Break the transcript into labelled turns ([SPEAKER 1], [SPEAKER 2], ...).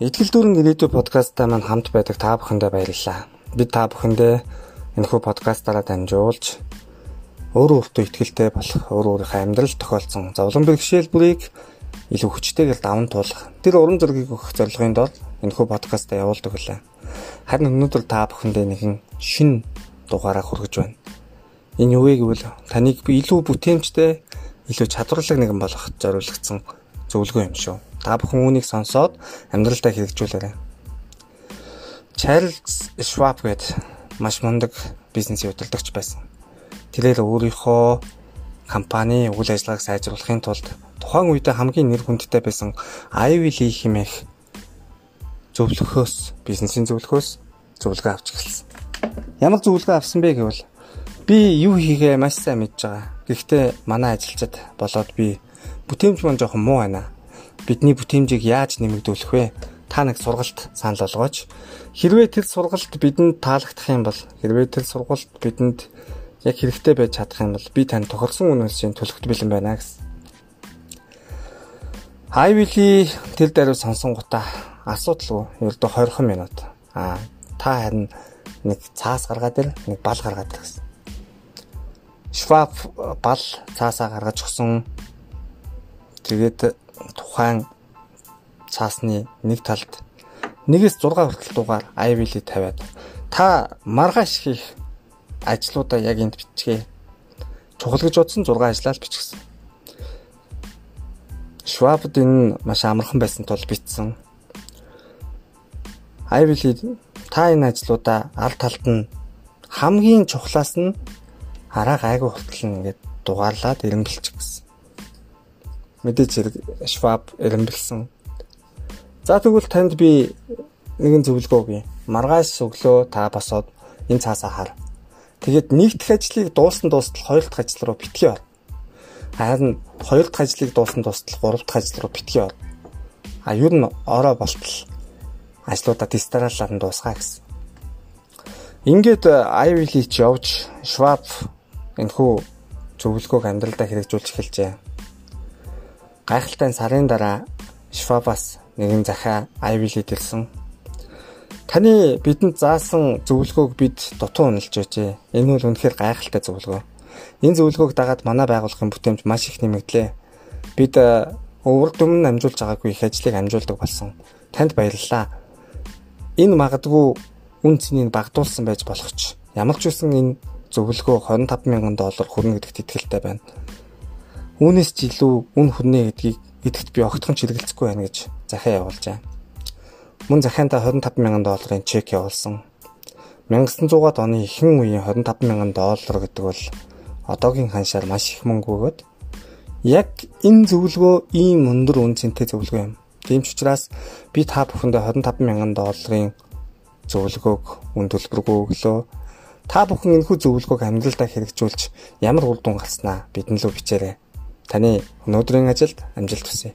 [SPEAKER 1] Итгэл дүүрэн ирээдүй подкастаа маань хамт байдаг та бүхэндээ баярлалаа. Би та бүхэндээ энэхүү подкастаараа дамжуулж өөрөө өөртөө ихтгэлтэй болох өөр өөрийнхөө амьдралд тохиолдсон зовлон бэрхшээлбэрийг илүү хүчтэйгээр даван туулах. Тэр уран зургийг өгөх зорилгын дор энэхүү подкастаа явуулдаг хүлээ. Харин өнөөдөр та бүхэндээ нэгэн шин дугаараа хүргэж байна. Энэ юу вэ гэвэл таныг илүү бүтээмжтэй, илүү чадварлаг нэгэн болгоход зориулагдсан зөвлөгөө юм шүү. Та бүхэн үүнийг сонсоод амьдралдаа хэрэгжүүлээрэй. Чарльз Шваб гэдэг маш мундаг бизнесийн удирдагч байсан. Тэрээр өөрийнхөө компани үйл ажиллагааг сайжруулахын тулд тухайн үедээ хамгийн нэр хүндтэй байсан Ivy Lee хэмээх зөвлөхөөс бизнесийн зөвлөхөөс зөвлөгөө авч эхэлсэн. Ямар зөвлөгөө авсан бэ гэвэл би юу хийгээ маш сайн мэдж байгаа. Гэхдээ манай ажилчид болоод би бүтээмж маань жоохон муу байна бидний бүтээмжийг яаж нэмэгдүүлэх вэ? Та нэг сургалт санал болгооч. Хэрвээ тэр сургалт бидэнд таалагдах юм бол хэрвээ тэр сургалт бидэнд яг хэрэгтэй байж чадах юм бол би танд тохирсон үнэлсийн төлөвт бэлэн байна гэсэн. Хайвили тэр дээр сонсон гутаа асуудалгүй ердөө 20 минут. Аа та харин нэг цаас гаргаад ир нэг бал гаргаад ир гэсэн. Шваб бал цаасаа гаргаж өгсөн. Тэгээд тухайн цаасны нэг талд 1-ээс 6 хүртэл дугаар IVL тавиад та маргааш хийх ажлуудаа яг энд бичгээ. Чухал гэж бодсон 6 ажлаа л бичгэсэн. Швабд энэ маш амархан байсан тул бичсэн. IVL та энэ ажлуудаа аль талд нь хамгийн чухлаас нь хараа гайгүй хүртэл ингээд дугаарлаад ирэмбэлчих гэсэн мэдээж хэрэг Schwab эренбэлсэн. За тэгвэл танд би нэгэн зөвлөгөө өгье. Маргааш өглөө та босоод энэ цаасаа хар. Тэгээд нэгдэх ажлыг дууссан дуустал хоёр дахь ажил руу битгий ор. Харин хоёр дахь ажлыг дууссан дуустал гурав дахь ажил руу битгий ор. А юу н ороо болтол ажлуудаа дистаралаар нь дуусгаа гэсэн. Ингээд Ivy League явж Schwab энэхүү зөвлөгөөг амьдралдаа хэрэгжүүлж эхэлжээ. Гайхалтай сарын дараа Швабас нэгэн захиа Айвилид ирсэн. Таны бидэнд заасан зөвлөгөөг бид дутуу үнэлж байжээ. Энэ бол үнэхээр гайхалтай зөвлөгөө. Энэ зөвлөгөөг дагаад манай байгууллагын бүтээмж маш их нэмэгдлээ. Бид өвөр дүмн амжуулж байгаагүй их ажлыг амжуулдаг болсон. Танд баярлалаа. Энэ магадгүй үн цэнийг багадуулсан байж болох ч ямар ч үсэн энэ зөвлөгөө 25 мянган доллар хүрнэ гэдэгт итгэлтэй байна. Үүнээс ч илүү үн хүрнэ гэдгийг эдгт би огтхон чиргэлцэхгүй байна гэж захиа явуулжээ. Мөн захиантаа 25 мянган долларын чек явуулсан. 1900-аад оны ихэнх үеийн 25 мянган доллар гэдэг бол одоогийн ханшаар маш их мөнгө бөгөөд яг энэ зөвлөгөө ийм өндөр үн цэнтэй зөвлөгөө юм. Тийм ч учраас би та бүхэндээ 25 мянган долларын зөвлөгөөг үн төлбөргүй өглөө. Та бүхэн энэхүү зөвлөгөөг амьдралдаа хэрэгжүүлж ямар үр дүн гарснаа бидэнд л бичээрэй. Таны өнөөдрийн ажилд амжилт хүсье.